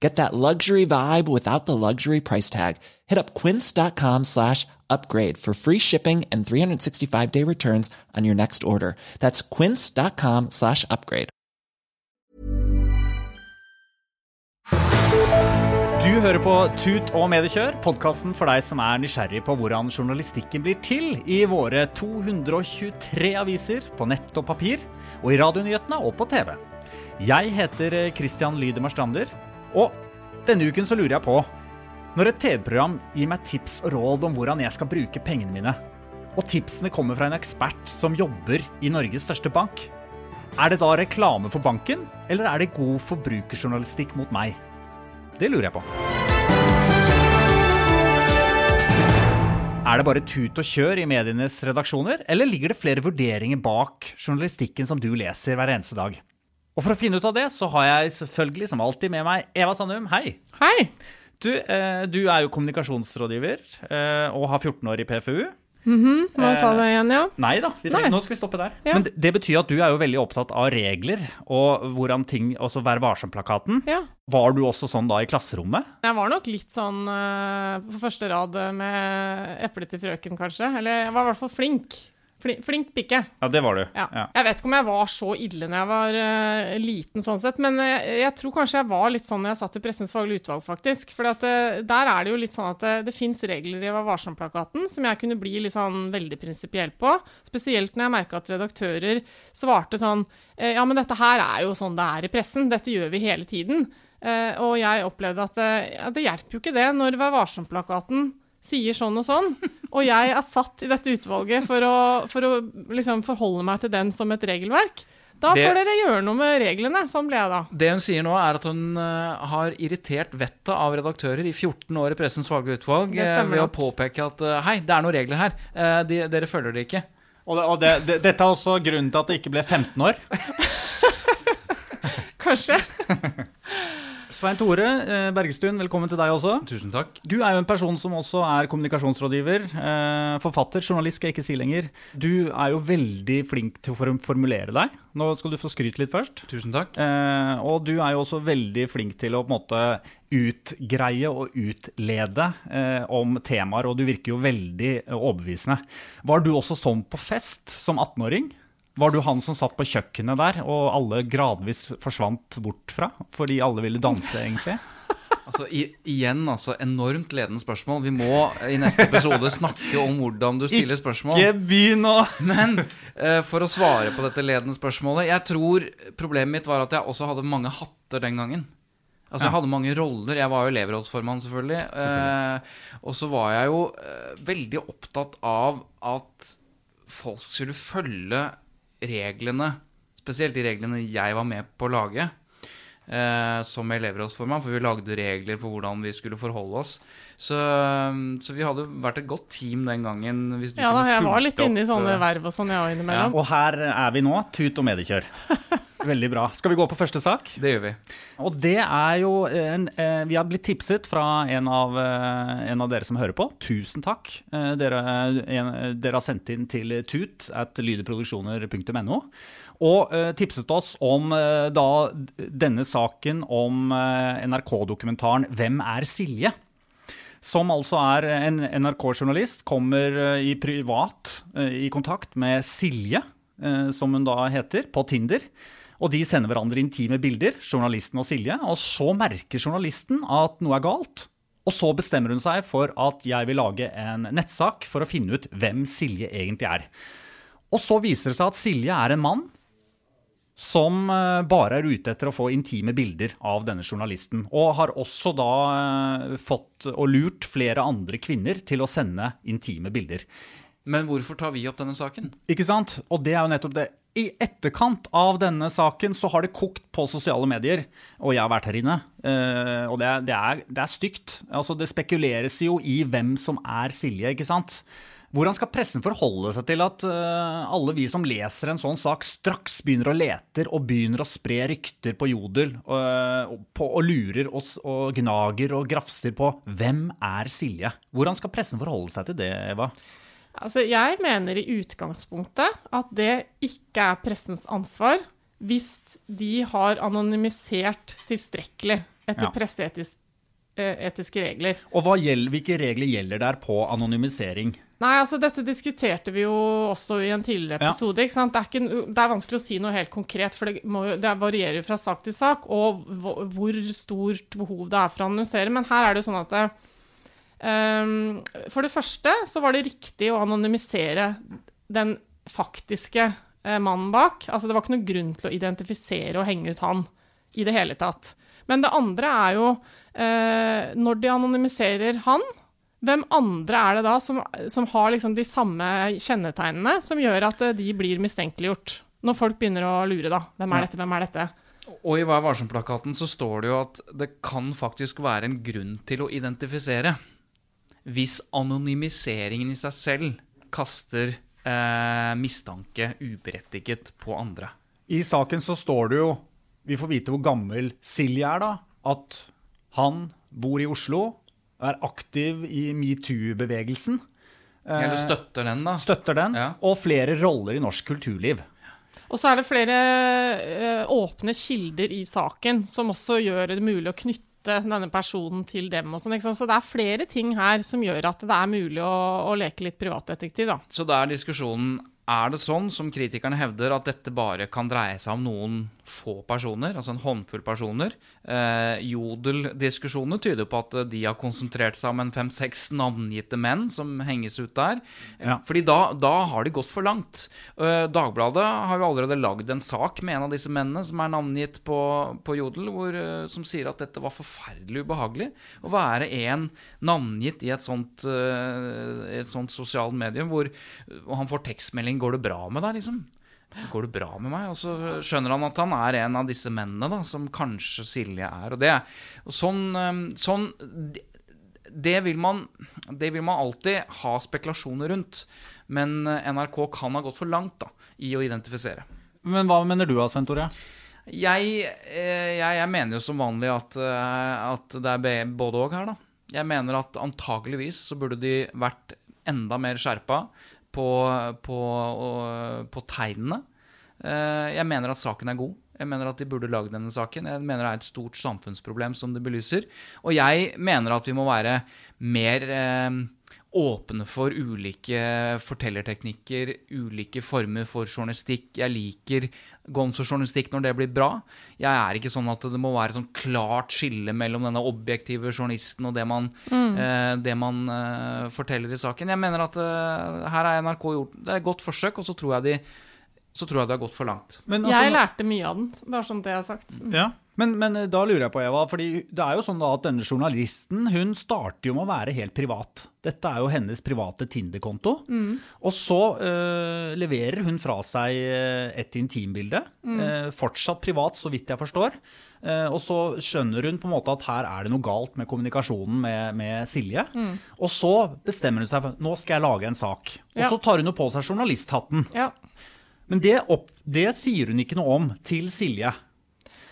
Get that luxury vibe without the luxury price tag. Hit up quince.com slash upgrade for free shipping and 365 day returns on your next order. That's quince.com slash upgrade. Du hører på Tut og Mediekjør, podkasten for deg som er nysgjerrig på hvordan journalistikken blir til i våre 223 aviser på nett og papir, og i radionyhetene og på TV. Jeg heter Christian Lydemar Strander, og denne uken så lurer jeg på Når et TV-program gir meg tips og råd om hvordan jeg skal bruke pengene mine, og tipsene kommer fra en ekspert som jobber i Norges største bank, er det da reklame for banken, eller er det god forbrukerjournalistikk mot meg? Det lurer jeg på. Er det bare tut og kjør i medienes redaksjoner, eller ligger det flere vurderinger bak journalistikken som du leser hver eneste dag? Og for å finne ut av det, så har jeg selvfølgelig som alltid med meg Eva Sandum. Hei. Hei. Du, eh, du er jo kommunikasjonsrådgiver eh, og har 14 år i PFU. Må vi ta det igjen, ja? Nei da, vi trenger, nå skal vi stoppe der. Ja. Men det, betyr at du er jo veldig opptatt av regler og hvordan ting Altså Vær varsom-plakaten. Ja. Var du også sånn da i klasserommet? Jeg var nok litt sånn eh, på første rad eh, med eplet til frøken, kanskje. Eller jeg var i hvert fall flink. Flink, pikke. Ja, det var du. Ja. Ja. Jeg vet ikke om jeg var så ille når jeg var uh, liten, sånn sett, men jeg, jeg tror kanskje jeg var litt sånn når jeg satt i Pressens faglige utvalg, faktisk. For eh, der er det jo litt sånn at det, det fins regler i Vær varsom-plakaten som jeg kunne bli litt sånn veldig prinsipiell på. Spesielt når jeg merka at redaktører svarte sånn Ja, men dette her er jo sånn det er i pressen. Dette gjør vi hele tiden. Og jeg opplevde at ja, det hjelper jo ikke det når Vær varsom-plakaten sier sånn og sånn, og jeg er satt i dette utvalget for å, for å liksom forholde meg til den som et regelverk. Da Det- får dere gjøre noe med reglene. Sånn ble jeg da. Det hun sier nå, er at hun eh, har irritert vettet av redaktører i 14 år i Pressens faglige utvalg eh, ved å påpeke at eh, hei, det er noen regler her. Eh, de, dere følger det ikke. Og, det, og det, det, dette er også grunnen til at det ikke ble 15 år. Kanskje. Svein Tore eh, Bergestuen, velkommen til deg også. Tusen takk. Du er jo en person som også er kommunikasjonsrådgiver, eh, forfatter, journalist skal jeg ikke si lenger. Du er jo veldig flink til å formulere deg. Nå skal du få skryte litt først. Tusen takk. Eh, og du er jo også veldig flink til å på en måte utgreie og utlede eh, om temaer, og du virker jo veldig overbevisende. Var du også sånn på fest som 18-åring? Var du han som satt på kjøkkenet der, og alle gradvis forsvant bort fra? Fordi alle ville danse, egentlig? Altså, i, igjen, altså, enormt ledende spørsmål. Vi må eh, i neste episode snakke om hvordan du stiller spørsmål. Ikke begynn å Men eh, for å svare på dette ledende spørsmålet Jeg tror problemet mitt var at jeg også hadde mange hatter den gangen. Altså Jeg hadde mange roller. Jeg var jo elevrådsformann, selvfølgelig. Eh, og så var jeg jo eh, veldig opptatt av at folk skulle følge reglene, spesielt de reglene jeg var med på å lage. Eh, som elevrådsformann, for vi lagde regler for hvordan vi skulle forholde oss. Så, så vi hadde vært et godt team den gangen. Hvis du Ja da, jeg var litt inne i sånne eh, verv og sånn, jeg òg innimellom. Og her er vi nå. Tut og mediekjør. Veldig bra. Skal vi gå på første sak? Det gjør vi. Og det er jo en, eh, Vi har blitt tipset fra en av, eh, en av dere som hører på. Tusen takk. Eh, Dere, en, dere har sendt inn til tut at lydeproduksjoner.no. Og eh, tipset oss om eh, da denne saken om eh, NRK-dokumentaren 'Hvem er Silje?' Som altså er en NRK-journalist, kommer i privat i kontakt med Silje, som hun da heter, på Tinder. Og de sender hverandre intime bilder, journalisten og Silje. Og så merker journalisten at noe er galt. Og så bestemmer hun seg for at jeg vil lage en nettsak for å finne ut hvem Silje egentlig er. Og så viser det seg at Silje er en mann som eh, bare er ute etter å få intime bilder av denne journalisten. Og har også da eh, fått og lurt flere andre kvinner til å sende intime bilder. Men hvorfor tar vi opp denne saken? Ikke sant? Og det er jo nettopp det. I etterkant av denne saken så har det kokt på sosiale medier, og jeg har vært her inne. eh, og det er, det, er, det er stygt. Altså, det spekuleres jo i hvem som er Silje, ikke sant? Hvordan skal pressen forholde seg til at eh, alle vi som leser en sånn sak, straks begynner å lete og begynner å spre rykter på Jodel, eh, og, på, og lurer og, og gnager og grafser på hvem er Silje? Hvordan skal pressen forholde seg til det, Eva? Altså, jeg mener i utgangspunktet at det ikke er pressens ansvar hvis de har anonymisert tilstrekkelig etter Ja. presseetiske regler. Og gjelder, hvilke regler gjelder der på anonymisering? Nei, altså dette diskuterte vi jo også i en tidligere Ja. episode. sant? Det er, ikke, det er vanskelig å si noe helt konkret, for det, må, det varierer fra sak til sak, og hvor, stort behov det er for å annonsere. Men her er det jo sånn at det, um, For det første så var det riktig å anonymisere den faktiske eh, mannen bak. Altså det var ikke noe grunn til å identifisere og henge ut han i det hele tatt. Men det andre er jo eh, Når de anonymiserer han, hvem andre er det da som, som har liksom de samme kjennetegnene som gjør at eh, de blir mistenkeliggjort? Når folk begynner å lure, da. Hvem er dette, hvem er dette? Og i Vær varsom-plakaten så står det jo at det kan faktisk være en grunn til å identifisere. Hvis anonymiseringen i seg selv kaster eh, mistanke uberettiget på andre. I saken så står det jo Vi får vite hvor gammel Silje er, da. At han bor i Oslo, er aktiv i metoo-bevegelsen. eh, Eller støtter den, da. Støtter den. Ja. Og flere roller i norsk kulturliv. Og så er det flere eh, åpne kilder i saken som også gjør det mulig å knytte denne personen til dem. og sånn, ikke sant? Så det er flere ting her som gjør at det er mulig å, å leke litt privatdetektiv. da. Så da er diskusjonen Er det sånn, som kritikerne hevder, at dette bare kan dreie seg om noen få personer, altså en håndfull personer? Eh, Jodel-diskusjoner tyder på at de har konsentrert seg om en fem-seks navngitte menn som henges ut der. Ja. Fordi da, da har de gått for langt. Eh, Dagbladet har jo allerede lagd en sak med en av disse mennene som er navngitt på, på Jodel, hvor, eh, som sier at dette var forferdelig ubehagelig. Å være en navngitt i et sånt, eh, et sånt sosialt medium hvor han får tekstmelding 'Går det bra med deg?' liksom. Går det bra med meg? Og så skjønner han at han er en av disse mennene da, som kanskje Silje er. Og det og sånn, sånn det, vil man, det vil man alltid ha spekulasjoner rundt. Men eh, NRK kan ha gått for langt da, i å identifisere. Men hva mener du da, Svein Tore? Jeg, eh, jeg, jeg mener jo som vanlig at, eh, at det er både og her, da. Jeg mener at antageligvis så burde de vært enda mer skjerpa på, på, på tegnene. Eh, Jeg mener at saken er god. Jeg mener at de burde lage denne saken. Jeg mener det er et stort samfunnsproblem som det belyser. Og jeg mener at vi må være mer eh, åpne for ulike fortellerteknikker, ulike former for journalistikk. Jeg liker gonzo-journalistikk når det blir bra. Jeg er ikke sånn at det må være sånn klart skille mellom denne objektive journalisten og det man, eh, det man eh, forteller i saken. Jeg mener at eh, her har NRK gjort det er et godt forsøk, og så tror jeg de så tror jeg det har gått for langt. Men, Jeg altså, lærte mye av den, bare sånn det jeg har sagt. ja. Men, men eh, da lurer jeg på, Eva, fordi det er jo sånn da at denne journalisten hun starter jo med å være helt privat. Dette er jo hennes private Tinder-konto. Og så øh, leverer hun fra seg eh, et intimbilde. eh, fortsatt privat, så vidt jeg forstår. Uh, og så skjønner hun på en måte at her er det noe galt med kommunikasjonen med, med Silje. Og så bestemmer hun seg for nå skal jeg lage en sak. Og Ja. så tar hun jo på seg journalisthatten. Ja. Men det, opp, det sier hun ikke noe om til Silje.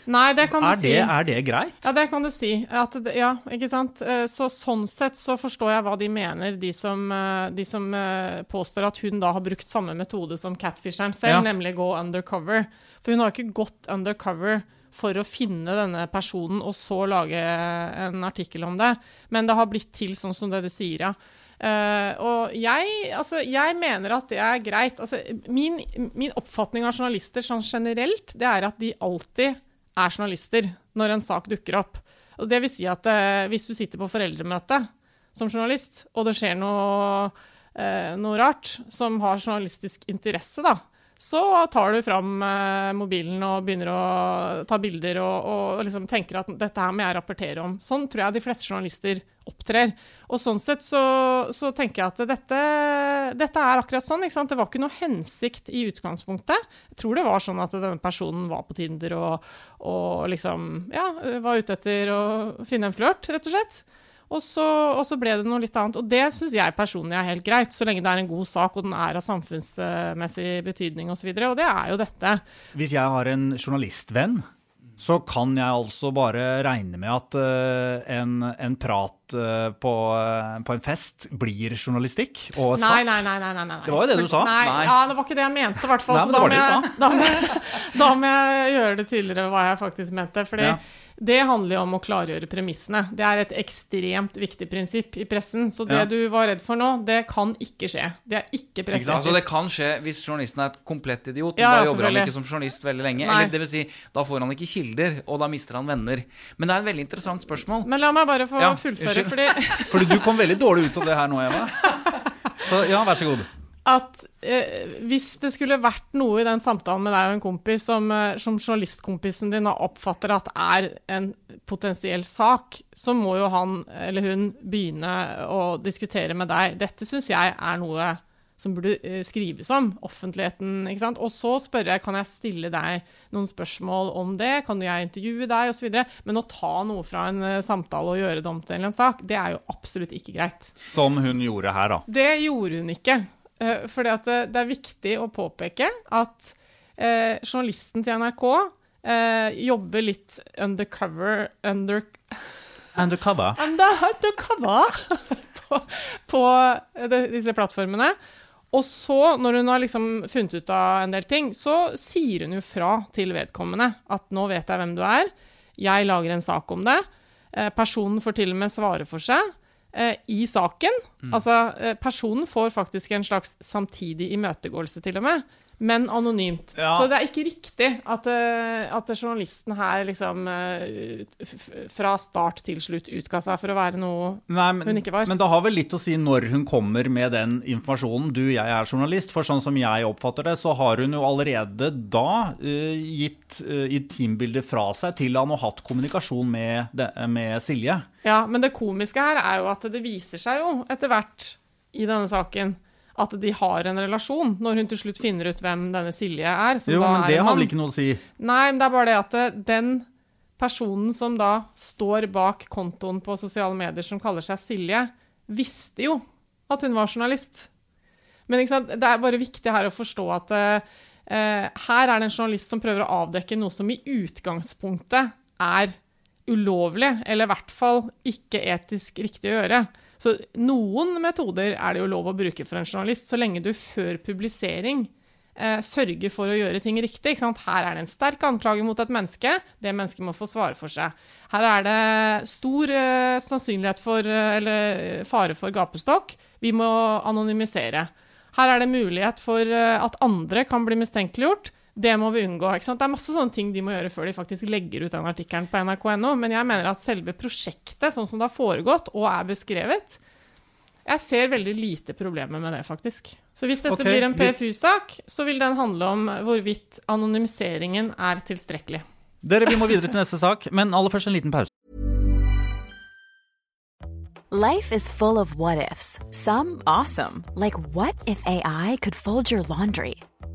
Nei, det kan du Er si. det, er det greit? Ja, det kan du si. At ja, ikke sant. Eh, Så sånn sett så forstår jeg hva de mener, de som, eh, de som eh, påstår at hun da har brukt samme metode som catfisheren selv, Ja. nemlig gå undercover. For hun har ikke gått undercover for å finne denne personen og så lage en artikkel om det, men det har blitt til sånn som det du sier, ja. Uh, og jeg, altså, jeg mener at det er greit. Altså, min, min oppfatning av journalister sånn generelt, det er at de alltid er journalister når en sak dukker opp. Og det vil si at eh, hvis du sitter på foreldremøte som journalist, og det skjer noe eh, noe rart, som har journalistisk interesse, da, så tar du fram eh, mobilen og begynner å ta bilder og, og liksom tenker at dette her må jeg rapportere om. Sånn tror jeg de fleste journalister opptrer. Og sånn sett så, så tenker jeg at dette, dette, er akkurat sånn. Det var ikke noe hensikt i utgangspunktet. Jeg tror det var sånn at denne personen var på Tinder og, og liksom ja, var ute etter å finne en flørt, rett og slett. Og så, og så, ble det noe litt annet. Og det syns jeg personlig er helt greit, så lenge det er en god sak og den er av samfunnsmessig betydning osv. Og, så og det er jo dette. Hvis jeg har en journalistvenn, så kan jeg altså bare regne med at uh, en, en, prat uh, på, uh, på, en fest blir journalistikk og sak. Nei, nei, nei, nei, nei, Det var jo det du sa. Nei, nei. Ja, det var ikke det jeg mente, i hvert fall. Så da må, jeg, da, må da må jeg gjøre det tydeligere hva jeg faktisk mente. fordi ja. Det handler jo om å klargjøre premissene. Det er et ekstremt viktig prinsipp i pressen. Så det ja. du var redd for nå, det kan ikke skje. Det er ikke presseetisk. Altså, det kan skje hvis journalisten er et komplett idiot. Ja, da jobber han ikke som journalist veldig lenge. Nei. Eller det vil si, da får han ikke kilder, og da mister han venner. Men det er en veldig interessant spørsmål. Men la meg bare få ja, fullføre, fordi Fordi du kom veldig dårlig ut av det her nå, Eva. Så ja, vær så god at eh, hvis det skulle vært noe i den samtalen med deg og en kompis som, eh, som journalistkompisen din oppfatter at er en potensiell sak, så må jo han eller hun begynne å diskutere med deg. Dette syns jeg er noe som burde eh, skrives om. Offentligheten. ikke sant? Og så spørre kan jeg stille deg noen spørsmål om det, kan jeg intervjue deg osv. Men å ta noe fra en uh, samtale og gjøre det om til en sak, det er jo absolutt ikke greit. Som hun gjorde her, da? Det gjorde hun ikke. Uh, fordi at det, det, er viktig å påpeke at uh, journalisten til NRK uh, jobber litt undercover under, Undercover? Undercover på, på de, disse plattformene. Og så, når hun har liksom funnet ut av en del ting, så sier hun jo fra til vedkommende at 'nå vet jeg hvem du er', jeg lager en sak om det'. Personen får til og med svare for seg eh, i saken. Mm. Altså, eh, personen får faktisk en slags samtidig imøtegåelse, til og med men anonymt. Ja. Så det er ikke riktig at, eh, at journalisten her liksom eh, fra start til slutt utga seg for å være noe Nei, men, hun ikke var. Men det har vel litt å si når hun kommer med den informasjonen. Du, jeg er journalist. For sånn som jeg oppfatter det, så har hun jo allerede da uh, gitt uh, intimbilder fra seg til han og hatt kommunikasjon med, med Silje. Ja, men det komiske her er jo at det viser seg jo etter hvert i denne saken at de har en relasjon, når hun til slutt finner ut hvem denne Silje er. jo, men det har vel ikke noe å si? Nei, men det er bare det at eh, den personen som da står bak kontoen på sosiale medier som kaller seg Silje, visste jo at hun var journalist. Men det er bare viktig her å forstå at uh, her er det en journalist som prøver å avdekke noe som i utgangspunktet er ulovlig, eller i hvert fall ikke etisk riktig å gjøre. Så noen metoder er det jo lov å bruke for en journalist, så lenge du før publisering eh, sørger for å gjøre ting riktig. Her er det en sterk anklage mot et menneske. Det mennesket må få svare for seg. Her er det stor eh, sannsynlighet for, eh, eller fare for gapestokk. Vi må anonymisere. Her er det mulighet for eh, at andre kan bli mistenkeliggjort. Det må vi unngå. ikke sant? Det er masse sånne ting de må gjøre før de faktisk legger ut den artikkelen på nrk.no. Men jeg mener at selve prosjektet, sånn som det har foregått og er beskrevet Jeg ser veldig lite problemer med det, faktisk. Så hvis dette okay. blir en PFU-sak, så vil den handle om hvorvidt anonymiseringen er tilstrekkelig. Dere, Vi må videre til neste sak, men aller først en liten pause. Life is full of what ifs. Some awesome. Like what if AI could fold your laundry?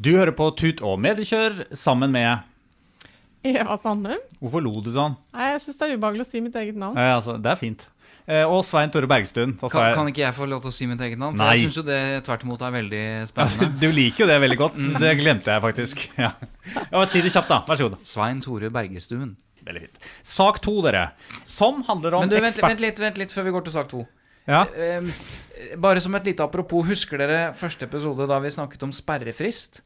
Du hører på Tut og Mediekjør sammen med Eva Sandum? Hvorfor lo du sånn? Nei, jeg syns det er ubehagelig å si mitt eget navn. Eh, altså, det er fint. Eh, og Svein Tore Bergstuen. Da sa Kan, jeg- kan ikke jeg få lov til å si mitt eget navn? For Nei. jeg syns jo det tvert imot er veldig spennende. Du liker jo det veldig godt. Det glemte jeg faktisk. Ja. Ja, si det kjapt, da. Vær så god. Svein Tore Bergestuen. Veldig fint. Sak to, dere. Som handler om Men du, vent, ekspert... vent, litt, vent litt før vi går til sak to. Ja. Ehm, bare som et lite apropos, husker dere første episode da vi snakket om sperrefrist?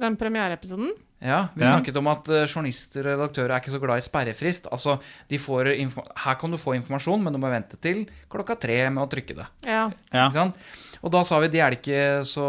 Den premiereepisoden. Ja, Vi Ja. snakket om at eh, journalister og redaktører er ikke så glad i sperrefrist. Altså, de får Her kan du få informasjon, men du må vente til klokka tre med å trykke det. Ja. Ja. Og da sa vi de er de ikke så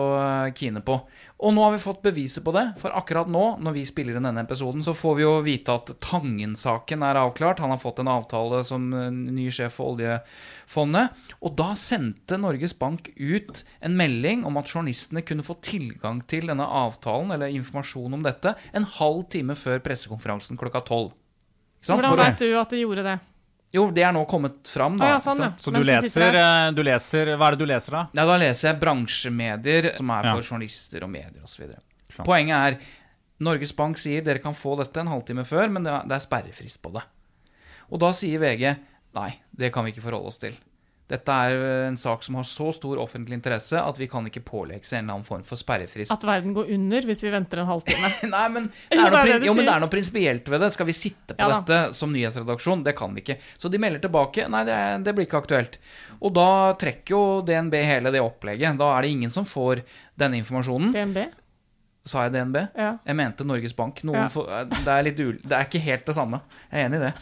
eh, kine på. Og nå har vi fått beviset på det, for akkurat nå, når vi spiller inn denne episoden, så får vi jo vite at Tangen-saken er avklart. Han har fått en avtale som eh, ny sjef for oljefondet. Og da sendte Norges Bank ut en melding om at journalistene kunne få tilgang til denne avtalen, eller informasjon om dette, en halv time før pressekonferansen klokka tolv. Hvordan vet du at de gjorde det? Jo, det er nå kommet fram, da. Ah, ja, sånn, ja. Så, Så du leser, eh, du leser Hva er det du leser, da? Ja, da leser jeg bransjemedier som er Ja. for journalister og medier osv. Poenget er Norges Bank sier dere kan få dette en halvtime før, men det er, det er sperrefrist på det. Og da sier VG nei, det kan vi ikke forholde oss til. Dette er en sak som har så stor offentlig interesse at vi kan ikke pålegge en eller annen form for sperrefrist. At verden går under hvis vi venter en halvtime. Nei, men det er, noe, det jo, men det er noe prinsipielt ved det. Skal vi sitte på Ja dette som nyhetsredaksjon? Det kan vi ikke. Så de melder tilbake. Nei, det, er, det blir ikke aktuelt. Og da trekker jo DNB hele det opplegget. Da er det ingen som får denne informasjonen. DNB? Sa jeg DNB? Ja. Jeg mente Norges Bank. Noen Ja. For, det, er litt ul, det er ikke helt det samme. Jeg er enig i det.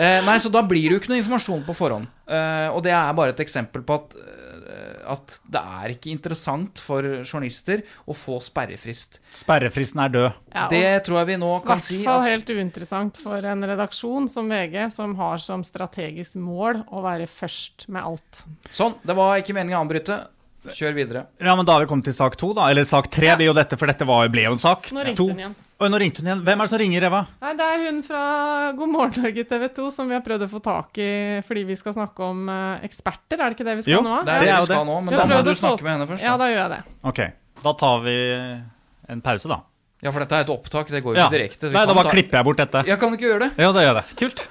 Eh, nei, Så da blir det jo ikke noe informasjon på forhånd. Eh, og det er bare et eksempel på at, eh, at det er ikke interessant for journalister å få sperrefrist. Sperrefristen er død. Ja, Det tror jeg vi nå i kan hvert si. fall at- helt uinteressant for en redaksjon som VG, som har som strategisk mål å være først med alt. Sånn, det var ikke meningen å avbryte. Kjør videre. Ja, men Da har vi kommet til sak to, da. Eller sak tre blir jo dette, for dette var, ble jo en sak. Nå ringte hun igjen. Oi, nå ringte hun igjen. Hvem er det som ringer, Eva? Nei, Det er hun fra God morgen Norge TV 2 som vi har prøvd å få tak i fordi vi skal snakke om eh, eksperter. Er det ikke det vi skal Jo, nå? Det er det vi skal nå, men da må du snakke med henne først. Ja, Da. da gjør jeg det. Ok, da tar vi en pause, da. Ja, for dette er et opptak. Det går jo Ja. ikke direkte. Nei, da bare ta- klipper jeg bort dette. Ja, kan du ikke gjøre det? Ja, da gjør jeg det. Kult.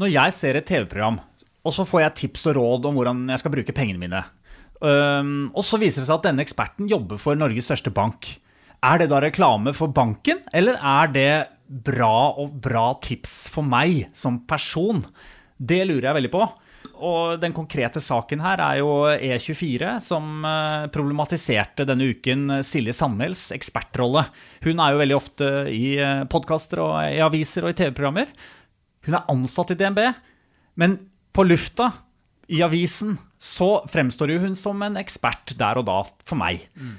Når jeg ser et TV-program, og så får jeg tips og råd om hvordan jeg skal bruke pengene mine, og så viser det seg at denne eksperten jobber for Norges største bank, er det da reklame for banken, eller er det bra og bra tips for meg som person? Det lurer jeg veldig på. Og den konkrete saken her er jo E24, som eh, problematiserte denne uken eh, Silje Sandmæls ekspertrolle. Hun er jo veldig ofte i podkaster og i aviser og i TV-programmer. Hun er ansatt i DNB, men på lufta, i avisen, så fremstår jo hun som en ekspert der og da, for meg. Mm.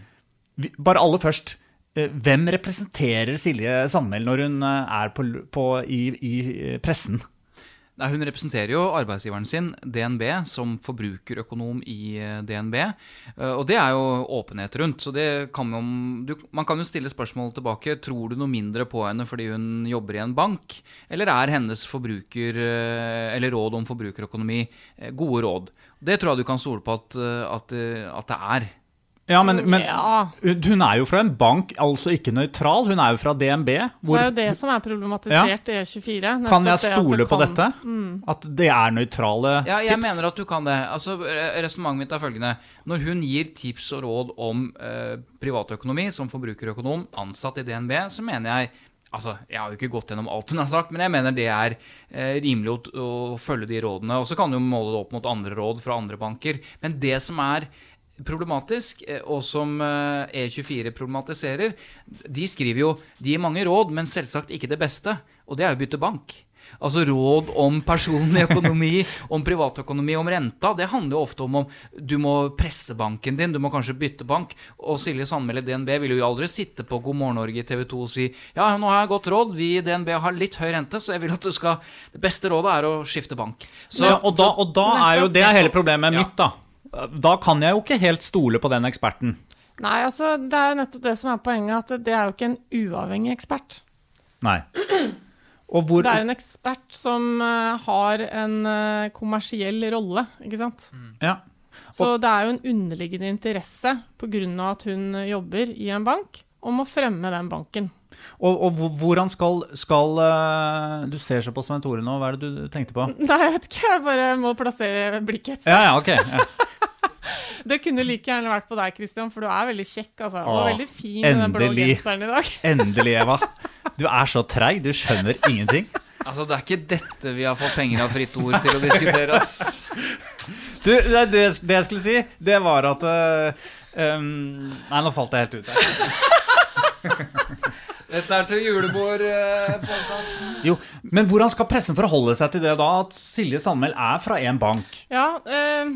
Bare aller først, eh, hvem representerer Silje Sandmæl når hun eh, er på, på, i, i eh, pressen? Nei, Hun representerer jo arbeidsgiveren sin, DNB, som forbrukerøkonom i eh, DNB. Eh, Og det er jo åpenhet rundt. så kan man, du, man kan jo stille spørsmål tilbake. Tror du noe mindre på henne fordi hun jobber i en bank? Eller er hennes forbruker, eh, eller råd om forbrukerøkonomi gode råd? Det tror jeg du kan stole på at, at, at det er. Ja, men, men Ja. hun er jo fra en bank, altså ikke nøytral. Hun er jo fra DNB. Hvor, Det er jo det som er problematisert i E24. kan jeg stole det på kan- dette? At det er nøytrale tips? Ja, jeg tips? mener at du kan det. Altså, Resonnementet mitt er følgende. Når hun gir tips og råd om eh, privatøkonomi som forbrukerøkonom ansatt i DNB, så mener jeg Altså, Jeg har jo ikke gått gjennom alt hun har sagt, men jeg mener det er eh, rimelig å, å følge de rådene. Og så kan du måle det opp mot andre råd fra andre banker. Men det som er problematisk, eh, og som eh, E24 problematiserer, de skriver jo De gir mange råd, men selvsagt ikke det beste. Og det er jo bytte bank. Altså råd om personlig økonomi, om privatøkonomi, om renta. Det handler jo ofte om om du må presse banken din, du må kanskje bytte bank. Og Silje Sandmæl i DNB vil jo aldri sitte på God morgen Norge i TV 2 og si ja, nå har jeg godt råd, vi i DNB har litt høy rente, så jeg vil at du skal Det beste rådet er å skifte bank. Så, ja, og da, og da er jo det er hele problemet mitt, da. Da kan jeg jo ikke helt stole på den eksperten. Nei, altså, det er jo nettopp det som er poenget, at det er jo ikke en uavhengig ekspert. Nei. Og hvor Det er en ekspert som eh, har en eh, kommersiell rolle, ikke sant? Ja. Så det er jo en underliggende interesse pga. at hun jobber i en bank, om å fremme den banken. Og, og hvordan skal, skal eh, Du ser så på Svein Tore nå, hva er det du tenkte på? Nei, jeg vet ikke, jeg bare må plassere blikket et sted. Ja, ja, ok. Ja. Det kunne like gjerne vært på deg, Christian, for du er veldig kjekk, altså. Og Åh, veldig fin med den blå genseren i dag. Endelig, Eva. Du er så treig, du skjønner ingenting. Altså, det er ikke dette vi har fått penger av Fritt Ord til å diskutere, ass. Du, det, det, det jeg skulle si, det var at uh, um, Nei, nå falt jeg helt ut her. Dette er til julebordpodkasten. Jo, men hvordan skal pressen forholde seg til det da, at Silje Sandmæl er fra en bank? Ja, eh,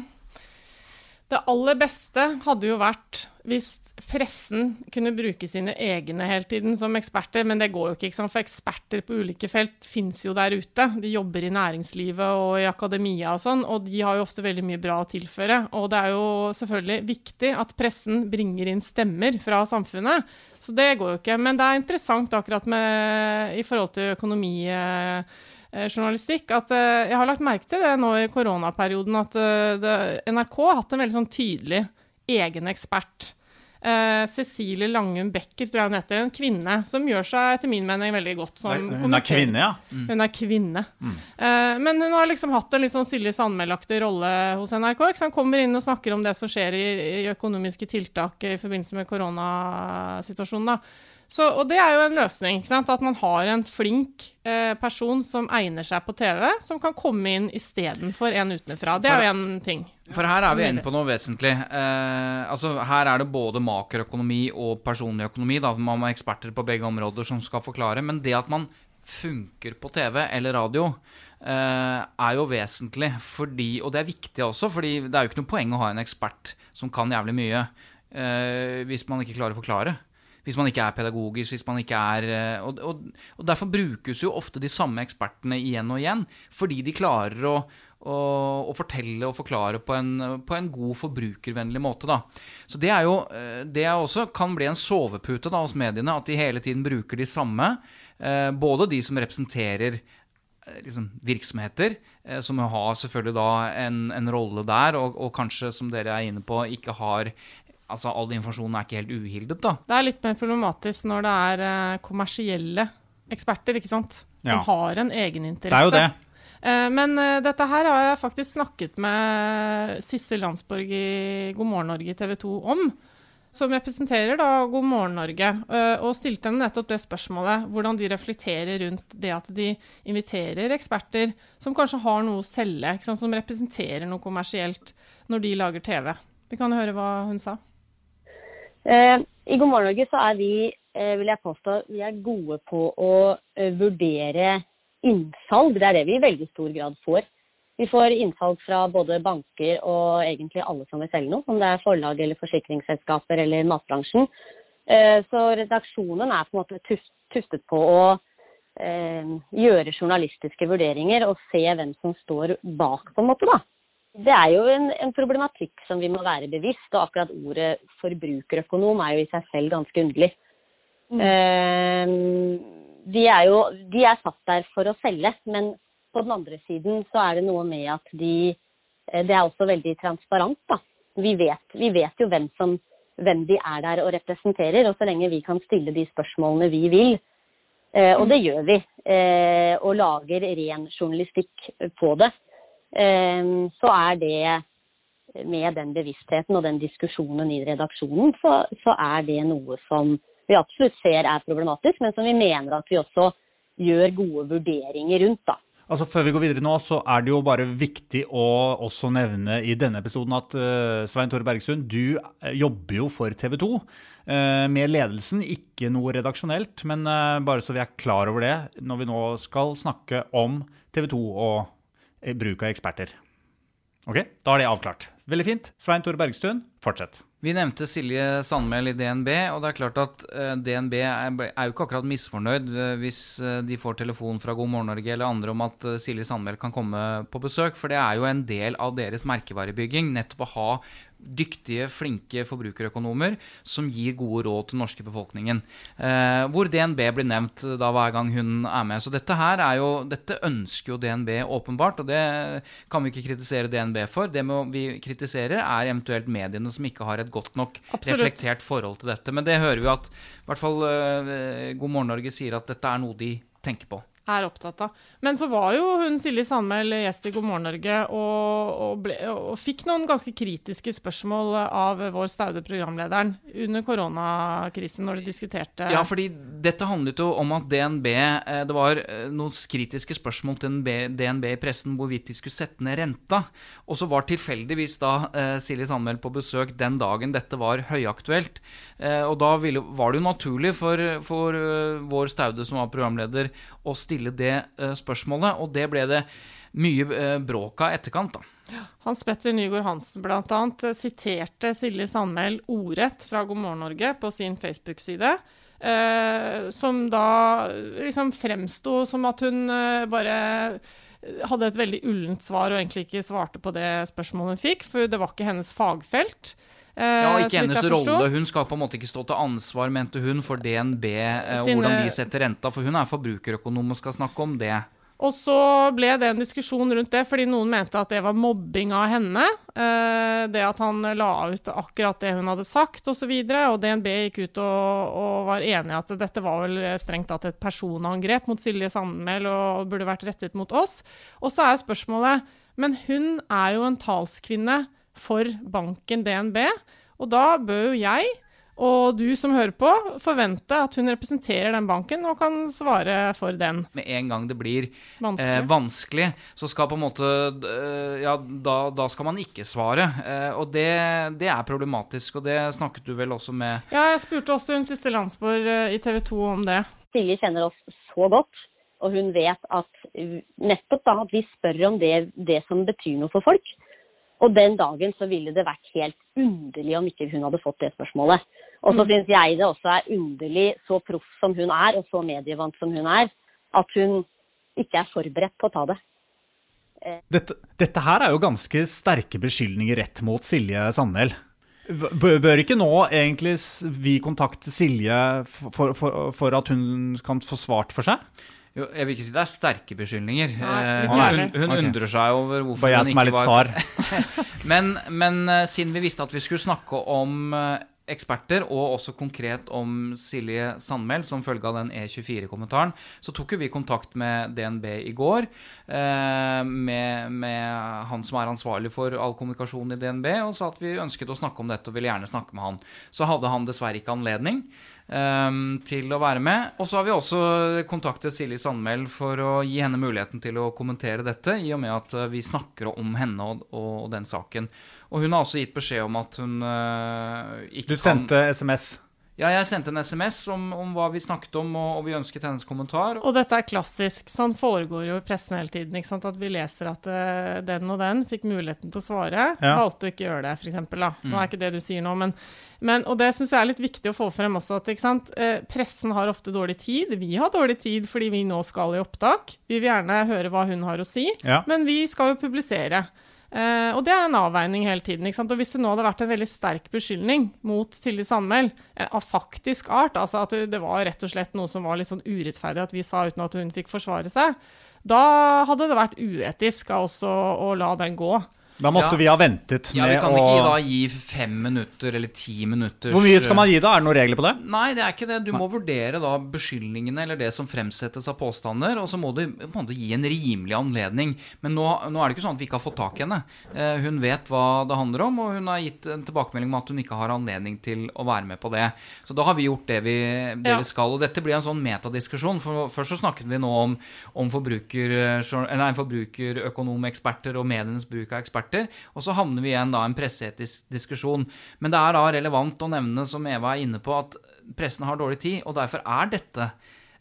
det aller beste hadde jo vært hvis pressen kunne bruke sine egne hele tiden som eksperter, men det går jo ikke, ikke for eksperter på ulike felt fins jo der ute. De jobber i næringslivet og i akademia og sånn, og de har jo ofte veldig mye bra å tilføre. Og det er jo selvfølgelig viktig at pressen bringer inn stemmer fra samfunnet. Så det går jo ikke. Men det er interessant akkurat med, i forhold til økonomi. Eh, journalistikk, at eh, jeg har lagt merke til det nå i koronaperioden, at eh, det, NRK har hatt en veldig sånn tydelig egen ekspert. Uh, Cecilie Langum Becker, tror jeg hun heter. En kvinne som gjør seg etter min mening veldig godt som Hun er kvinne, ja. Hun er kvinne. Eh, men hun har liksom hatt en litt sånn Silje Sandmæl-aktig rolle hos NRK. Ikke sant? Kommer inn og snakker om det som skjer i, i økonomiske tiltak i forbindelse med koronasituasjonen. da. Så, og det er jo en løsning. At man har en flink eh, person som egner seg på TV, som kan komme inn istedenfor en utenfra. Det er jo en ting. For her er vi inne på noe vesentlig. Eh, altså Her er det både makroøkonomi og personlig økonomi. Da. Man har eksperter på begge områder som skal forklare. Men det at man funker på TV eller radio, eh, er jo vesentlig. Fordi, og det er viktig også, fordi det er jo ikke noe poeng å ha en ekspert som kan jævlig mye, eh, hvis man ikke klarer å forklare. Hvis man ikke er pedagogisk, hvis man ikke er eh, og, og, og derfor brukes jo ofte de samme ekspertene igjen og igjen. Fordi de klarer å, å, fortelle og forklare på en, på en god forbrukervennlig måte. Da. Så det er jo eh, det er også kan bli en sovepute da, hos mediene, at de hele tiden bruker de samme. eh, Både de som representerer liksom, virksomheter, som har selvfølgelig da en, en rolle der, og, og kanskje, som dere er inne på, ikke har Altså, all informasjonen er ikke helt uhildet, da. Det er litt mer problematisk når det er eh, kommersielle eksperter, ikke sant? Som Ja. har en egeninteresse. Det er jo det. Eh, Men eh, dette her har jeg faktisk snakket med Sissel Landsborg i God morgen Norge i TV 2 om. Som representerer da God morgen Norge, og stilte henne nettopp det spørsmålet. Hvordan de reflekterer rundt det at de inviterer eksperter som kanskje har noe å selge, ikke sant? som representerer noe kommersielt, når de lager TV. Vi kan høre hva hun sa. Eh, I God morgen Norge så er vi, eh, vil jeg påstå, vi er gode på å eh, vurdere innsalg. Det er det vi i veldig stor grad får. Vi får innsalg fra både banker og egentlig alle som vil selge noe, om det er forlag eller forsikringsselskaper eller matbransjen. Så redaksjonen er på en måte tuf- tuftet på å gjøre journalistiske vurderinger og se hvem som står bak, på en måte, da. Det er jo en, en problematikk som vi må være bevisst, og akkurat ordet forbrukerøkonom er jo i seg selv ganske underlig. Eh, de, er jo, de er satt der for å selge, men på den andre siden så er det noe med at de eh, Det er også veldig transparent, da. Vi vet, vi vet jo hvem, som, hvem de er der og representerer, og så lenge vi kan stille de spørsmålene vi vil, eh, og det gjør vi, eh, og lager ren journalistikk på det, så er det med den bevisstheten og den diskusjonen i redaksjonen, så, så er det noe som vi absolutt ser er problematisk, men som vi mener at vi også gjør gode vurderinger rundt. da. Altså Før vi går videre nå, så er det jo bare viktig å også nevne i denne episoden at uh, Svein Tore Bergsund, du eh, jobber jo for TV 2 uh, med ledelsen. Ikke noe redaksjonelt, men uh, bare så vi er klar over det når vi nå skal snakke om TV 2 og eh, bruk av eksperter. Ok, da er det avklart. Veldig fint. Svein Tore Bergstuen, fortsett. Vi nevnte Silje Sandmæl i DNB, og det er klart at eh, DNB er, jo ikke akkurat misfornøyd eh, hvis eh, de får telefon fra God morgen Norge eller andre om at eh, Silje Sandmæl kan komme på besøk, for det er jo en del av deres merkevarebygging nettopp å ha dyktige, flinke forbrukerøkonomer som gir gode råd til den norske befolkningen. Eh, hvor DNB blir nevnt da hver gang hun er med. Så dette her er jo, dette ønsker jo DNB åpenbart, og det kan vi ikke kritisere DNB for. Det vi kritiserer, er eventuelt mediene som ikke har et godt nok Absolutt. reflektert forhold til dette. Men det hører vi at i hvert fall eh, God morgen Norge sier at dette er noe de tenker på er opptatt av. Men så var jo hun Silje Sandmæl gjest i God morgen Norge og, og, ble, og, fikk noen ganske kritiske spørsmål av vår staude programlederen under koronakrisen når de diskuterte Ja, fordi dette handlet jo om at DNB eh, Det var eh, noen kritiske spørsmål til DNB i pressen hvorvidt de skulle sette ned renta. Og så var tilfeldigvis da eh, Silje Sandmæl på besøk den dagen dette var høyaktuelt. Og da ville, var det jo naturlig for, for vår Staude, som var programleder, å stille stille det uh, spørsmålet, og det ble det mye uh, bråk av etterkant. da. Hans Petter Nygaard Hansen bl.a. Uh, siterte Silje Sandmæl ordrett fra God morgen Norge på sin Facebook-side. Uh, som da liksom fremsto som at hun bare hadde et veldig ullent svar og egentlig ikke svarte på det spørsmålet hun fikk, for det var ikke hennes fagfelt. Ja, ikke hennes rolle. Hun skal på en måte ikke stå til ansvar, mente hun, for DNB og hvordan de setter renta. For hun er forbrukerøkonom og skal snakke om det. Og så ble det en diskusjon rundt det, fordi noen mente at det var mobbing av henne. Eh, det at han la ut akkurat det hun hadde sagt, osv. Og, så og DNB gikk ut og, og var enig at dette var vel strengt tatt et personangrep mot Silje Sandmæl og burde vært rettet mot oss. Og så er spørsmålet Men hun er jo en talskvinne for banken DNB. Og da bør jo jeg og du som hører på, forvente at hun representerer den banken og kan svare for den. Med en gang det blir vanskelig, eh, vanskelig så skal på en måte eh, Ja, da, da, skal man ikke svare. Eh, og det, det, er problematisk, og det snakket du vel også med Ja, jeg spurte også hun siste Landsborg eh, i TV 2 om det. Silje kjenner oss så godt, og hun vet at nettopp da at vi spør om det, det som betyr noe for folk. Og den dagen så ville det vært helt underlig om ikke hun hadde fått det spørsmålet. Og så mm. syns jeg det også er underlig, så proff som hun er, og så medievant som hun er, at hun ikke er forberedt på å ta det. Eh. Dette, dette her er jo ganske sterke beskyldninger rett mot Silje Sandmæl. Bør ikke nå egentlig vi kontakte Silje for, for, for at hun kan få svart for seg? Jo, jeg vil ikke si det er sterke beskyldninger. Nei, hun, hun okay. undrer seg over hvorfor Bare jeg som er litt sar. men, men uh, siden vi visste at vi skulle snakke om uh, eksperter, og også konkret om Silje Sandmæl som følge av den E24-kommentaren, så tok vi kontakt med DNB i går, med, med, han som er ansvarlig for all kommunikasjon i DNB, og sa at vi ønsket å snakke om dette og ville gjerne snakke med han. Så hadde han dessverre ikke anledning um, til å være med. Og så har vi også kontaktet Silje Sandmæl for å gi henne muligheten til å kommentere dette, i og med at eh, vi snakker om henne og, og den saken. Og hun har også gitt beskjed om at hun uh, ikke kan Du sendte SMS? Ja, jeg sendte en SMS om, om hva vi snakket om, og, og, vi ønsket hennes kommentar. Og dette er klassisk. Sånn foregår jo i pressen hele tiden. ikke sant? At vi leser at uh, den og den fikk muligheten til å svare, ja. valgte å ikke gjøre det, f.eks. Mm. Nå er ikke det du sier nå, men, men Og det syns jeg er litt viktig å få frem også, at ikke sant? Uh, pressen har ofte dårlig tid. Vi har dårlig tid fordi vi nå skal i opptak. Vi vil gjerne høre hva hun har å si, ja. men vi skal jo publisere. Uh, og det er en avveining hele tiden. ikke sant? Og Hvis det nå hadde vært en veldig sterk beskyldning mot Silje Sandmæl, eh, av faktisk art, altså at det var rett og slett noe som var litt sånn urettferdig at vi sa uten at hun fikk forsvare seg, da hadde det vært uetisk oss å, å la den gå. Da måtte ja. vi ha ventet med å Ja, Vi kan å... ikke da gi fem minutter eller ti minutter Hvor mye skal man gi da? Er det noen regler på det? Nei, det er ikke det. Du må vurdere da beskyldningene eller det som fremsettes av påstander, og så må du på en måte gi en rimelig anledning. Men nå, nå, er det ikke sånn at vi ikke har fått tak i henne. Eh, hun vet hva det handler om, og hun har gitt en tilbakemelding om at hun ikke har anledning til å være med på det. Så da har vi gjort det vi, det ja. vi skal. Og dette blir en sånn metadiskusjon. For først så snakket vi nå om, om forbruker, nei, forbrukerøkonomeksperter og medienes bruk av eksperter eksperter. Og så havner vi igjen da en presseetisk diskusjon. Men det er da relevant å nevne, som Eva er inne på, at pressen har dårlig tid. Og derfor er dette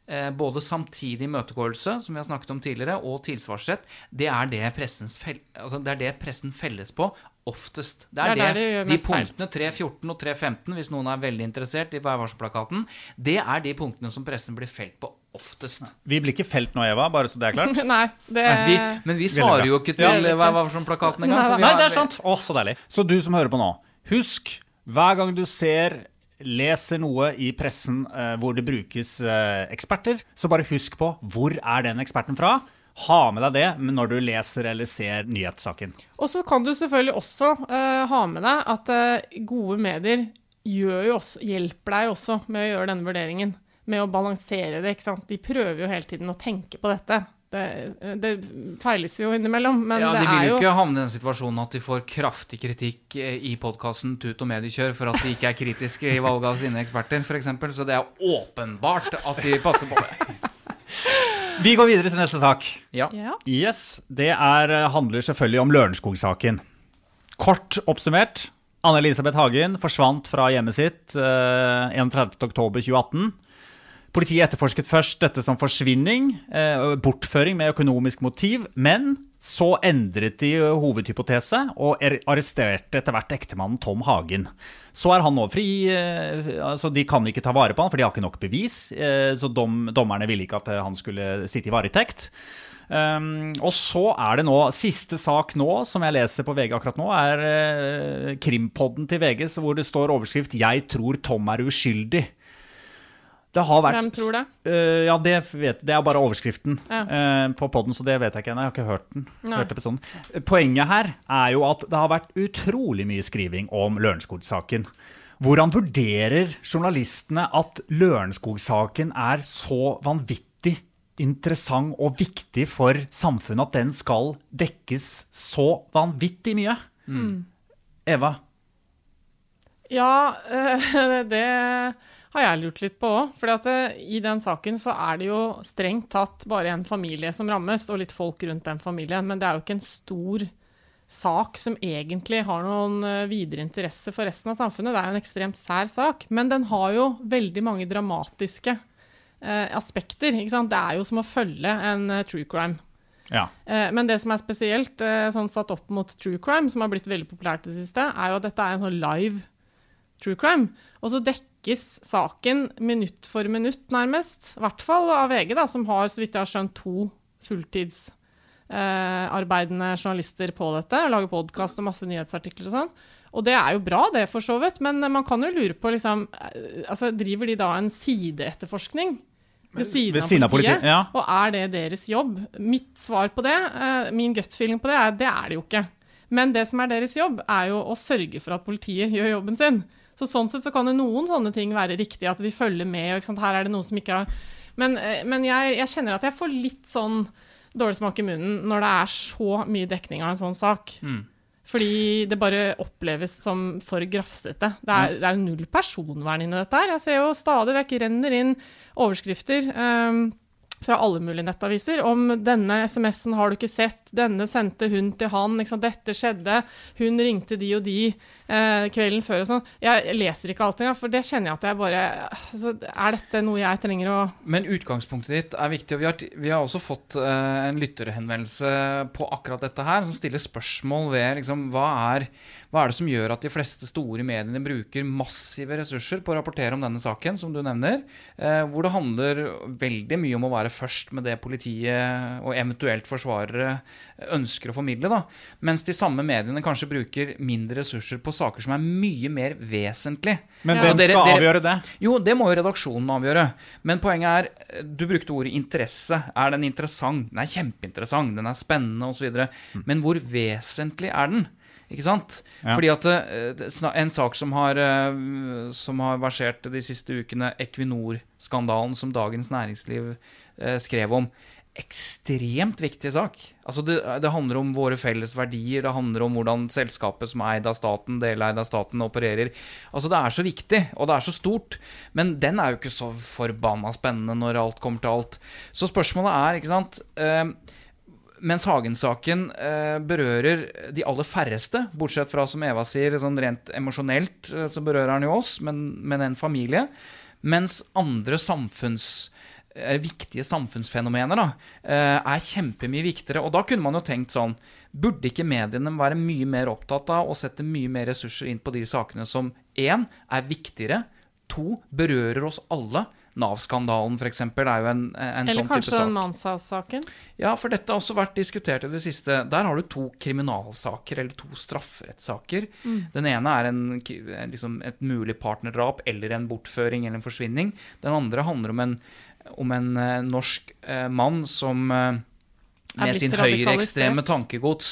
eh, både samtidig imøtegåelse, som vi har snakket om tidligere, og tilsvarsrett, det er det, altså det er det pressen felles på oftest. Det er, det, er det, de punktene 3.14 og 3.15, hvis noen er veldig interessert i værvarselplakaten, det er de punktene som pressen blir felt på oftest. Vi blir ikke felt nå, Eva, bare så det er klart. Nei, det... Vi, men vi svarer jo ikke til ja, plakaten engang. Nei, nei, det er sant! Å, så deilig. Så du som hører på nå, Husk, hver gang du ser, leser noe i pressen eh, hvor det brukes eh, eksperter, så bare husk på hvor er den eksperten fra. Ha med deg det når du leser eller ser nyhetssaken. Og så kan du selvfølgelig også eh, ha med deg at eh, gode medier gjør jo også, hjelper deg også med å gjøre denne vurderingen. Med å balansere det. ikke sant? De prøver jo hele tiden å tenke på dette. Det, det feiles jo innimellom, men ja, det De vil er jo jo ikke havne i den situasjonen at de får kraftig kritikk eh, i podkasten Tut og mediekjør for at de ikke er kritiske i valget av sine eksperter, f.eks. Så det er åpenbart at de passer på det. Vi går videre til neste sak. Ja. ja. Yes, Det er, eh, handler selvfølgelig om Lørenskog-saken. Kort oppsummert. Anne-Elisabeth Hagen forsvant fra hjemmet sitt eh, 31.10.2018. Politiet etterforsket først dette som forsvinning, eh, bortføring med økonomisk motiv. Men så endret de hovedhypotese og er- arresterte etter hvert ektemannen Tom Hagen. Så er han nå fri, eh, altså de kan ikke ta vare på han, for de har ikke nok bevis. eh, Så dom, dommerne ville ikke at han skulle sitte i varetekt. Um, og så er det nå Siste sak nå, som jeg leser på VG akkurat nå, er uh, Krimpodden til VG, hvor det står overskrift 'Jeg tror Tom er uskyldig'. Det har vært Hvem tror det? Uh, ja, det, vet, det er bare overskriften Ja. uh, på podden, så det vet jeg ikke ennå. Jeg har ikke hørt den. Hørt episoden. Poenget her er jo at det har vært utrolig mye skriving om Lørenskog-saken. Hvordan vurderer journalistene at Lørenskog-saken er så vanvittig interessant og viktig for samfunnet at den skal dekkes så vanvittig mye? Eva? Ja, eh, det har jeg lurt litt på òg. For i den saken så er det jo strengt tatt bare en familie som rammes, og litt folk rundt den familien. Men det er jo ikke en stor sak som egentlig har noen eh, videre interesse for resten av samfunnet. Det er jo en ekstremt sær sak. Men den har jo veldig mange dramatiske eh, aspekter. Det er jo som å følge en eh, true crime. Ja. Eh, Men det som er spesielt, eh, sånn satt opp mot true crime, som har blitt veldig populært det siste, er jo at dette er en sånn live true crime. Og så dekkes saken minutt for minutt, nærmest. I hvert fall av VG, da, som har, så vidt jeg har skjønt, to fulltidsarbeidende journalister på dette. Lager podkast og masse nyhetsartikler og sånn. Og det er jo bra, det, for så vidt. Men man kan jo lure på, liksom eh, altså, Driver de da en sideetterforskning? Ved siden, Ved siden av av politiet? politiet, ja. Og er det deres jobb? Mitt svar på det, eh, min gut-feeling på det, er det er det jo ikke. Men det som er deres jobb, er jo å sørge for at politiet gjør jobben sin. Så sånn sett så kan jo noen sånne ting være riktig, at vi følger med, her er det noe som ikke har Men, eh, men jeg, jeg kjenner at jeg får litt sånn dårlig smak i munnen når det er så mye dekning av en sånn sak. Fordi det bare oppleves som for grafsete. Det er, det er null personvern inni dette her. Jeg ser jo stadig vekk renner inn overskrifter Um, fra alle mulige nettaviser om denne SMS-en har du ikke sett, denne sendte hun til han, dette skjedde, hun ringte de og de kvelden før og sånn. Jeg leser ikke alt engang, for det kjenner jeg at jeg bare altså, Er dette noe jeg trenger å Men utgangspunktet ditt er viktig. og Vi har, vi har også fått eh, en lytterhenvendelse på akkurat dette her, som stiller spørsmål ved liksom, hva, er, hva er det som gjør at de fleste store mediene bruker massive ressurser på å rapportere om denne saken, som du nevner, eh, hvor det handler veldig mye om å være først med det politiet og eventuelt forsvarere ønsker å formidle, da. mens de samme mediene kanskje bruker mindre ressurser på saker som er mye mer vesentlig. Men hvem Dere- skal avgjøre det? Jo, det må jo redaksjonen avgjøre. Men poenget er, du brukte ordet interesse. Er den interessant? Den er kjempeinteressant, den er spennende osv. Men hvor vesentlig er den? Ikke sant? Ja. Fordi at eh, en sak som har, eh, som har versert de siste ukene, Equinor-skandalen som Dagens Næringsliv eh, skrev om, ekstremt viktig sak. Altså det, det handler om våre felles verdier, det handler om hvordan selskapet som er eid av staten, deleid av staten, opererer. Altså Det er så viktig, og det er så stort. Men den er jo ikke så forbanna spennende når alt kommer til alt. Så spørsmålet er, ikke sant eh, mens Hagen-saken eh, berører de aller færreste, bortsett fra, som Eva sier, sånn rent emosjonelt, eh, så berører han jo oss, men, men en familie. Mens andre samfunns viktige samfunnsfenomener da, eh, er kjempemye viktigere. Og da kunne man jo tenkt sånn Burde ikke mediene være mye mer opptatt av å sette mye mer ressurser inn på de sakene som én er viktigere, to berører oss alle Nav-skandalen, f.eks., er jo en, en Eller sånn type kanskje sak. den Manshaus-saken. Ja, for dette har også vært diskutert i det siste. Der har du to kriminalsaker, eller to strafferettssaker. Den ene er en, liksom et mulig partnerdrap eller en bortføring eller en forsvinning. Den andre handler om en, om en eh, norsk eh, mann som eh, med sin høyreekstreme tankegods,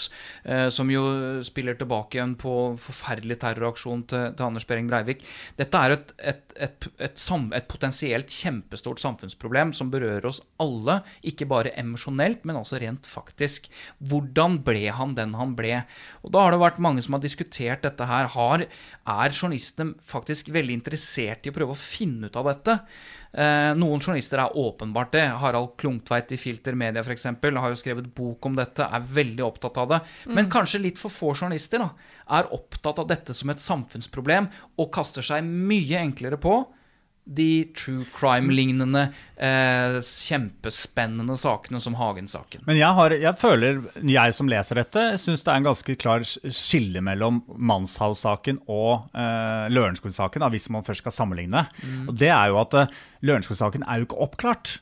som jo spiller tilbake igjen på forferdelig terroraksjon til, til Anders Behring Breivik. Dette er et, et, et, et, potensielt kjempestort samfunnsproblem som berører oss alle, ikke bare emosjonelt, men også rent faktisk. Hvordan ble han den han ble? Og Da har det vært mange som har diskutert dette her. Har, er journalistene faktisk veldig interessert i å prøve å finne ut av dette? Eh, noen journalister er åpenbart det. Harald Klungtveit i Filter Media for eksempel, har jo skrevet bok om dette, er veldig opptatt av det. Men kanskje litt for få journalister da, er opptatt av dette som et samfunnsproblem og kaster seg mye enklere på de true crime-lignende, eh, kjempespennende sakene som Hagen-saken. Men jeg, har, jeg føler, jeg som leser dette, syns det er en ganske klar skille mellom Manshaus-saken og eh, Lørenskog-saken, hvis man først skal sammenligne. Og det er jo at eh, Lørenskog-saken er jo ikke oppklart.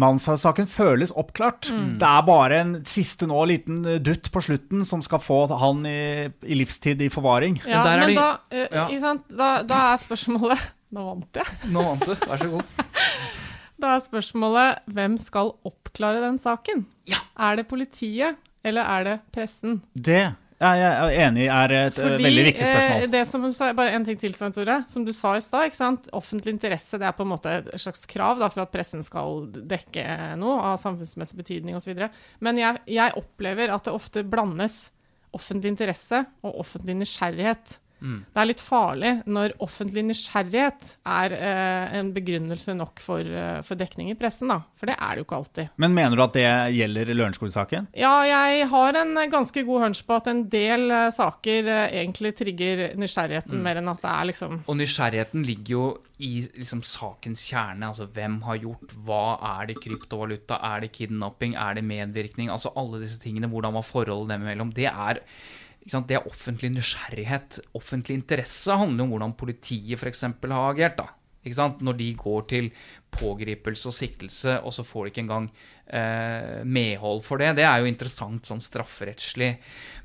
Manshaus-saken føles oppklart. Det er bare en siste nå liten eh, dutt på slutten som skal få han i, i livstid i forvaring. Ja, er men de- da, eh, ja. sant? Da, da er spørsmålet Nå vant jeg. Nå vant du, vær så god. Da er spørsmålet hvem skal oppklare den saken? Ja. Er det politiet, eller er det pressen? Det er jeg enig i er et Fordi, veldig viktig spørsmål. eh, det som, bare en ting til, Svein Tore. Som du sa i stad, offentlig interesse det er på en måte et slags krav da, for at pressen skal dekke noe av samfunnsmessig betydning osv. Men jeg, jeg opplever at det ofte blandes offentlig interesse og offentlig nysgjerrighet. Mm. Det er litt farlig når offentlig nysgjerrighet er eh, en begrunnelse nok for, eh, for dekning i pressen, da. For det er det jo ikke alltid. Men mener du at det gjelder Lørenskog-saken? Ja, jeg har en ganske god hunch på at en del eh, saker eh, egentlig trigger nysgjerrigheten mer enn at det er liksom Og nysgjerrigheten ligger jo i liksom, sakens kjerne. Altså hvem har gjort hva? Er det kryptovaluta? Er det kidnapping? Er det medvirkning? Altså alle disse tingene. Hvordan var forholdet dem imellom? Det er? Det er offentlig nysgjerrighet. Offentlig interesse handler om hvordan politiet f.eks. har agert. da. Når de går til pågripelse og siktelse, og så får de ikke engang medhold for det. Det er jo interessant sånn strafferettslig.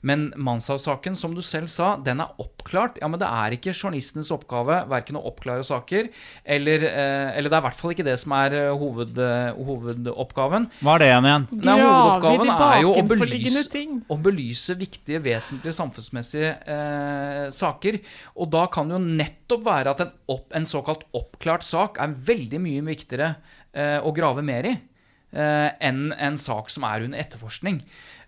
Men Manshaus-saken, som du selv sa, den er oppklart. Ja, men det er ikke journalistenes oppgave verken å oppklare saker, eller, eh, eller det er i hvert fall ikke det som er eh, hoved, eh, hovedoppgaven. Hva er det igjen igjen? Nei, grave i hovedoppgaven er jo å bakenforliggende belyse, ting. å belyse viktige, vesentlige samfunnsmessige eh, saker. Og da kan det jo nettopp være at en, opp, en såkalt oppklart sak er veldig mye viktigere eh, å grave mer i eh, enn en sak som er under etterforskning.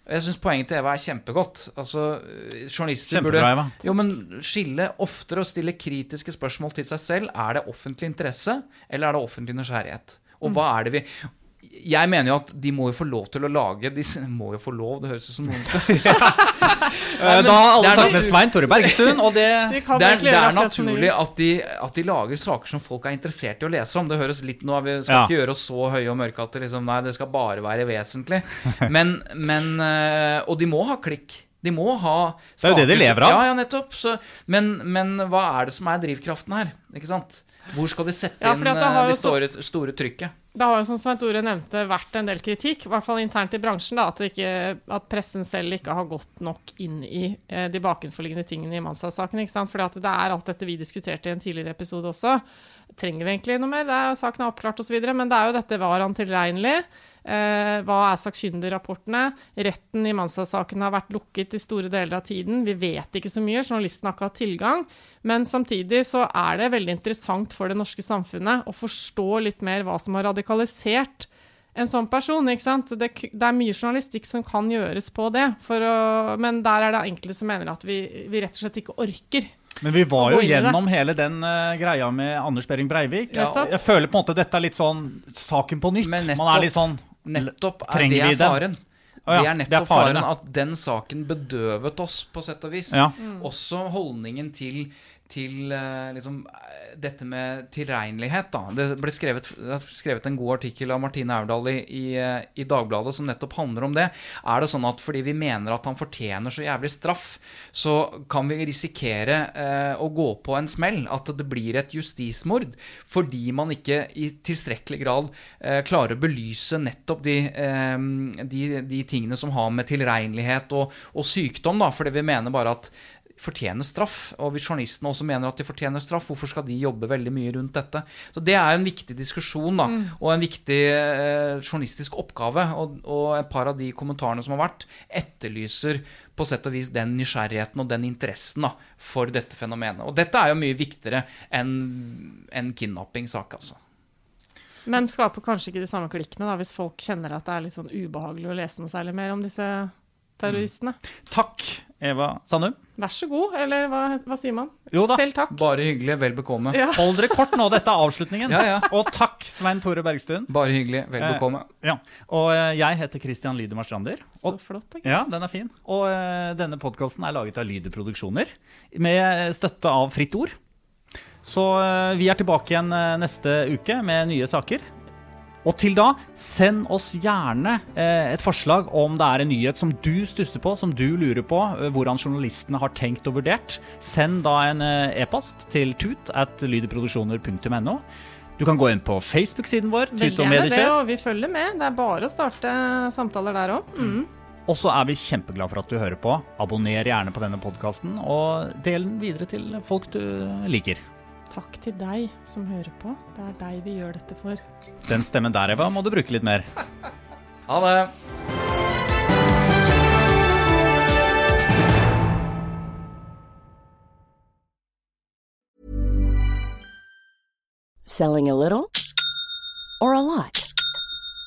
Jeg syns poenget til Eva er kjempegodt. Altså, eh, journalister Kjempebra, burde jo, men skille oftere og stille kritiske spørsmål til seg selv. Er det offentlig interesse, eller er det offentlig nysgjerrighet? Og hva er det vi jeg mener jo at de må jo få lov til å lage de Må jo få lov, det høres ut som noen skal Eh, da har alle er med Svein Tore Bergstuen, og det De det er, det er naturlig at de, at de lager saker som folk er interessert i å lese om. Det høres litt Nå vi skal Ja. ikke gjøre oss så høye og mørke at det liksom, nei, det skal bare være vesentlig. Men, men øh, Og de må ha klikk. De må ha Det er jo det de lever av. Ja, ja, nettopp. Så, men, men hva er det som er drivkraften her? Ikke sant? Hvor skal de sette Ja, inn det jo det store, store trykket? Det har jo, som Svein Tore nevnte, vært en del kritikk, i hvert fall internt i bransjen, da, at, ikke, at pressen selv ikke har gått nok inn i eh, de bakenforliggende tingene i sant? Fordi at det er alt dette vi diskuterte i en tidligere episode også. Trenger vi egentlig noe mer? Det er, saken er oppklart osv. Men det er jo dette var han tilregnelig? Eh, hva er sakkyndigrapportene? Retten i Mansa-saken har vært lukket i store deler av tiden. Vi vet ikke så mye, journalisten har ikke hatt tilgang. Men samtidig så er det veldig interessant for det norske samfunnet å forstå litt mer hva som har radikalisert en sånn person. ikke sant? Det, det er mye journalistikk som kan gjøres på det, for å, men der er det enkelte som mener at vi, vi rett og slett ikke orker. Men vi var jo gjennom hele den uh, greia med Anders Behring Breivik. Ja. Jeg føler på en måte dette er litt sånn saken på nytt. Man er litt sånn Nettopp er Trenger det vi er faren. Oh, ja, det er nettopp det er faren, faren at den saken bedøvet oss, på sett og vis. Ja. Også holdningen til til eh, liksom, eh, dette med tilregnelighet. Da. Det ble skrevet, det er skrevet en god artikkel av Martine Aurdal i, i, eh, i Dagbladet som nettopp handler om det. Er det sånn at fordi vi mener at han fortjener så jævlig straff, så kan vi risikere eh, å gå på en smell? At det blir et justismord fordi man ikke i tilstrekkelig grad eh, klarer å belyse nettopp de, eh, de, de, tingene som har med tilregnelighet og, og sykdom, da, fordi vi mener bare at fortjener straff. Og hvis journalistene også mener at de fortjener straff, hvorfor skal de jobbe veldig mye rundt dette? Så Det er en viktig diskusjon da, mm. og en viktig eh, journalistisk oppgave. Og, og, et par av de kommentarene som har vært, etterlyser på sett og vis den nysgjerrigheten og den interessen da, for dette fenomenet. Og dette er jo mye viktigere enn en kidnappingssak, altså. Men skaper kanskje ikke de samme klikkene da, hvis folk kjenner at det er litt sånn ubehagelig å lese noe særlig mer om disse terroristene. Mm. Takk, Eva Sandum. Vær så god, eller hva, hva sier man? Jo da. Selv takk. Bare hyggelig, vel bekomme. Ja. Hold dere kort nå, dette er avslutningen. ja, ja. Og takk, Svein Tore Bergstuen. Bare hyggelig, vel eh, bekomme. Eh, ja. Og eh, jeg heter Christian Lydemar Strander. Så flott. jeg. Ja, den er fin. Og eh, denne podkasten er laget av Lyder Produksjoner, med støtte av Fritt Ord. Så eh, vi er tilbake igjen eh, neste uke med nye saker. Og til da, send oss gjerne eh, et forslag om det er en nyhet som du stusser på, som du lurer på eh, hvordan journalistene har tenkt og vurdert. Send da en eh, e-post til tut at lydproduksjoner.no. Du kan gå inn på Facebook-siden vår. Tut og. Det, og vi følger med. Det er bare å starte samtaler der òg. Mm. Og så er vi kjempeglade for at du hører på. Abonner gjerne på denne podkasten, og del den videre til folk du liker. Takk til deg som hører på. Det er deg vi gjør dette for. Den stemmen der, Eva, må du bruke litt mer. ha det. Selling a little or a lot?